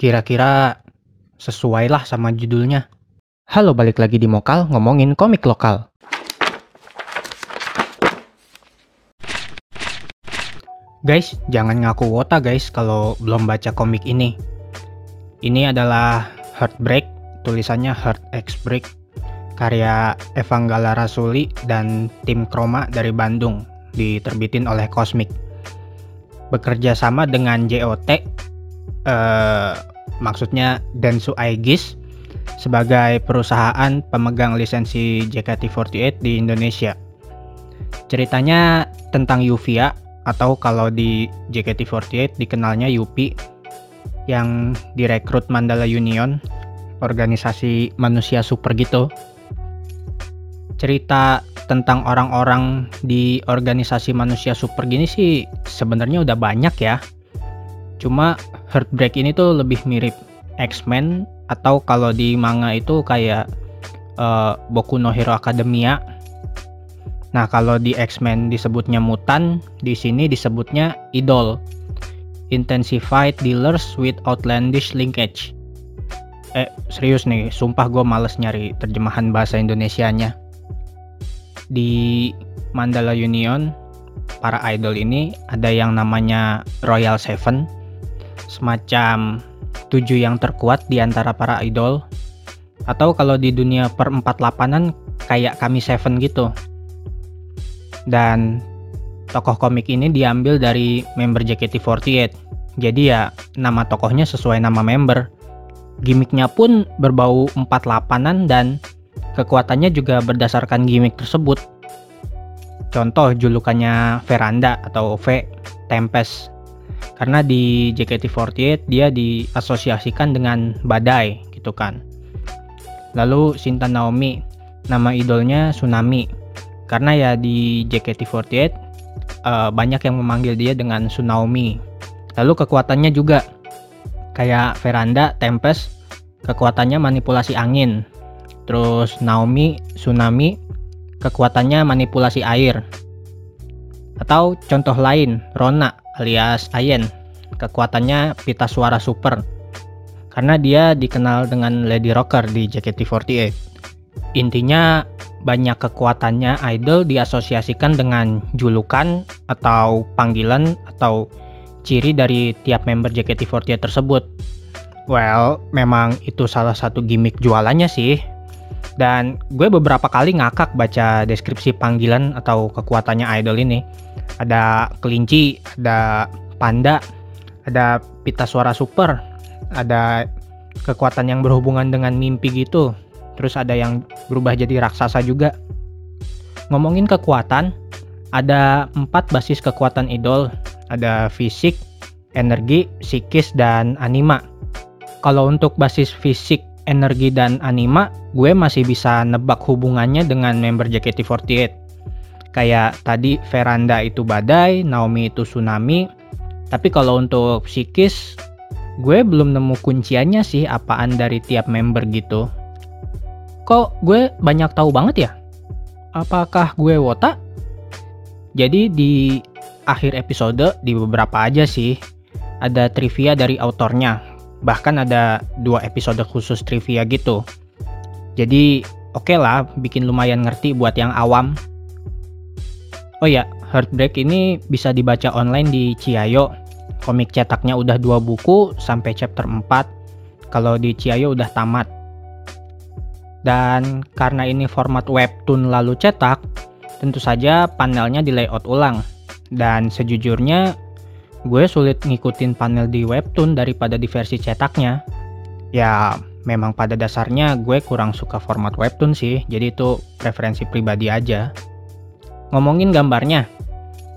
Kira-kira sesuai lah sama judulnya. Halo balik lagi di Mokal ngomongin komik lokal. Guys, jangan ngaku wota guys kalau belum baca komik ini. Ini adalah Heartbreak, tulisannya Heart X Break, karya Evanggala Rasuli dan tim Kroma dari Bandung, diterbitin oleh Cosmic. Bekerja sama dengan JOT, eh, maksudnya Densu Aegis, sebagai perusahaan pemegang lisensi JKT48 di Indonesia. Ceritanya tentang Yuvia atau kalau di JKT48 dikenalnya Yupi yang direkrut Mandala Union, organisasi manusia super gitu. Cerita tentang orang-orang di organisasi manusia super gini sih sebenarnya udah banyak ya. Cuma Heartbreak ini tuh lebih mirip X-Men atau kalau di manga itu kayak uh, Boku no Hero Academia. Nah, kalau di X-Men disebutnya mutan, di sini disebutnya idol. Intensified dealers with outlandish linkage. Eh, serius nih, sumpah gue males nyari terjemahan bahasa Indonesianya. Di Mandala Union, para idol ini ada yang namanya Royal Seven, semacam tujuh yang terkuat di antara para idol. Atau kalau di dunia per empat lapanan kayak kami Seven gitu. Dan tokoh komik ini diambil dari member JKT48. Jadi ya nama tokohnya sesuai nama member. Gimiknya pun berbau empat lapanan dan kekuatannya juga berdasarkan gimmick tersebut. Contoh julukannya Veranda atau V Tempest. Karena di JKT48 dia diasosiasikan dengan badai gitu kan. Lalu Shinta Naomi, nama idolnya Tsunami karena ya di JKT48 uh, eh, banyak yang memanggil dia dengan Tsunami. Lalu kekuatannya juga kayak Veranda, Tempest, kekuatannya manipulasi angin. Terus Naomi, Tsunami, kekuatannya manipulasi air. Atau contoh lain, Rona alias Ayen, kekuatannya pita suara super. Karena dia dikenal dengan Lady Rocker di JKT48. Intinya banyak kekuatannya idol diasosiasikan dengan julukan atau panggilan atau ciri dari tiap member JKT48 tersebut. Well, memang itu salah satu gimmick jualannya sih. Dan gue beberapa kali ngakak baca deskripsi panggilan atau kekuatannya idol ini. Ada kelinci, ada panda, ada pita suara super, ada kekuatan yang berhubungan dengan mimpi gitu, terus ada yang berubah jadi raksasa juga. Ngomongin kekuatan, ada empat basis kekuatan idol, ada fisik, energi, psikis, dan anima. Kalau untuk basis fisik, energi, dan anima, gue masih bisa nebak hubungannya dengan member JKT48. Kayak tadi Veranda itu badai, Naomi itu tsunami. Tapi kalau untuk psikis, gue belum nemu kunciannya sih apaan dari tiap member gitu. Kok gue banyak tahu banget ya? Apakah gue wota? Jadi di akhir episode di beberapa aja sih ada trivia dari autornya. Bahkan ada dua episode khusus trivia gitu. Jadi oke okay lah bikin lumayan ngerti buat yang awam. Oh ya, Heartbreak ini bisa dibaca online di Ciayo. Komik cetaknya udah dua buku sampai chapter 4. Kalau di Ciayo udah tamat. Dan karena ini format webtoon lalu cetak, tentu saja panelnya di layout ulang. Dan sejujurnya, gue sulit ngikutin panel di webtoon daripada di versi cetaknya. Ya, memang pada dasarnya gue kurang suka format webtoon sih, jadi itu preferensi pribadi aja. Ngomongin gambarnya,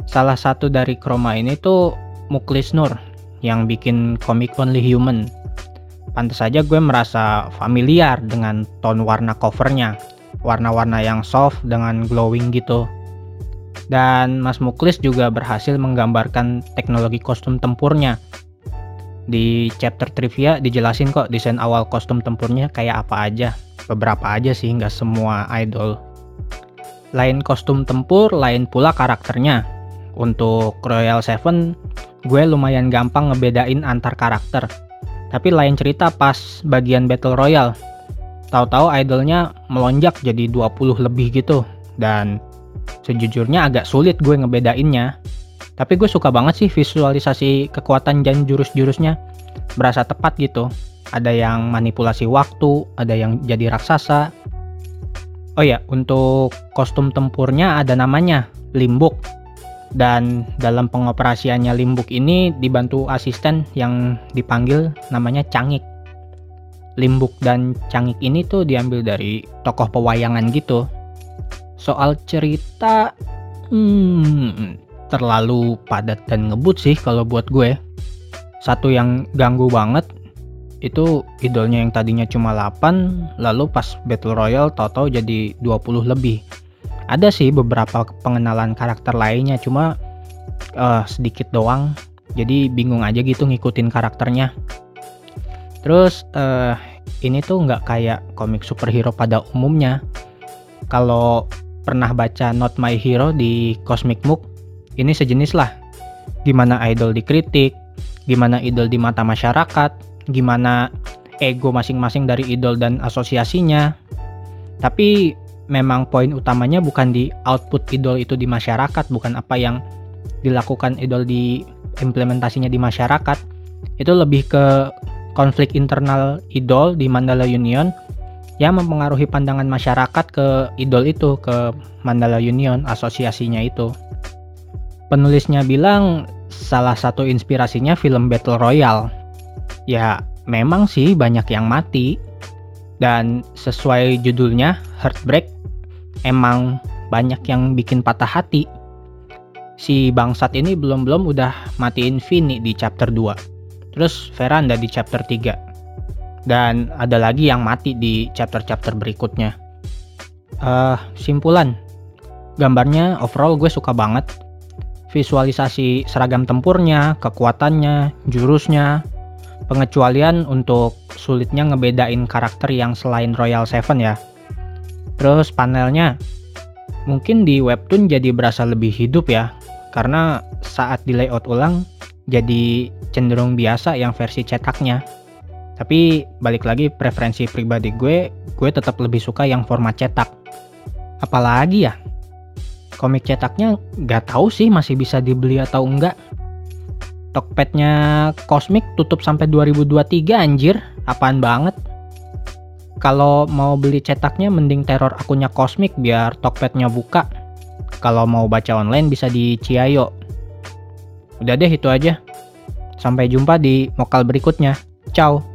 salah satu dari Chroma ini tuh Muklis Nur yang bikin komik Only Human pantas saja gue merasa familiar dengan tone warna covernya warna-warna yang soft dengan glowing gitu dan Mas Muklis juga berhasil menggambarkan teknologi kostum tempurnya. Di chapter trivia dijelasin kok desain awal kostum tempurnya kayak apa aja. Beberapa aja sih nggak semua idol. Lain kostum tempur lain pula karakternya. Untuk Royal Seven gue lumayan gampang ngebedain antar karakter. Tapi lain cerita pas bagian Battle Royale. Tahu-tahu idolnya melonjak jadi 20 lebih gitu. Dan sejujurnya agak sulit gue ngebedainnya. Tapi gue suka banget sih visualisasi kekuatan dan jurus-jurusnya. Berasa tepat gitu. Ada yang manipulasi waktu, ada yang jadi raksasa. Oh ya, untuk kostum tempurnya ada namanya, Limbuk. Dan dalam pengoperasiannya Limbuk ini dibantu asisten yang dipanggil namanya Cangik. Limbuk dan Cangik ini tuh diambil dari tokoh pewayangan gitu. Soal cerita, hmm, terlalu padat dan ngebut sih kalau buat gue. Satu yang ganggu banget itu idolnya yang tadinya cuma 8 lalu pas battle royale tahu-tahu jadi 20 lebih. Ada sih beberapa pengenalan karakter lainnya cuma uh, sedikit doang. Jadi bingung aja gitu ngikutin karakternya. Terus uh, ini tuh nggak kayak komik superhero pada umumnya. Kalau pernah baca Not My Hero di Cosmic Book, ini sejenis lah. Gimana idol dikritik, gimana idol di mata masyarakat, gimana ego masing-masing dari idol dan asosiasinya. Tapi memang poin utamanya bukan di output idol itu di masyarakat, bukan apa yang dilakukan idol di implementasinya di masyarakat. Itu lebih ke konflik internal idol di Mandala Union yang mempengaruhi pandangan masyarakat ke idol itu, ke Mandala Union, asosiasinya itu. Penulisnya bilang salah satu inspirasinya film Battle Royale. Ya, memang sih banyak yang mati. Dan sesuai judulnya, Heartbreak, emang banyak yang bikin patah hati. Si bangsat ini belum-belum udah matiin Vini di chapter 2. Terus Veranda di chapter 3. Dan ada lagi yang mati di chapter-chapter berikutnya. Uh, simpulan. Gambarnya overall gue suka banget. Visualisasi seragam tempurnya, kekuatannya, jurusnya, pengecualian untuk sulitnya ngebedain karakter yang selain Royal Seven ya. Terus panelnya mungkin di webtoon jadi berasa lebih hidup ya karena saat di layout ulang jadi cenderung biasa yang versi cetaknya. Tapi balik lagi preferensi pribadi gue, gue tetap lebih suka yang format cetak. Apalagi ya, komik cetaknya nggak tahu sih masih bisa dibeli atau enggak. Tokpetnya Cosmic tutup sampai 2023 anjir, apaan banget. Kalau mau beli cetaknya mending teror akunnya Cosmic biar Tokpetnya buka. Kalau mau baca online bisa di Ciayo. Udah deh itu aja. Sampai jumpa di mokal berikutnya. Ciao.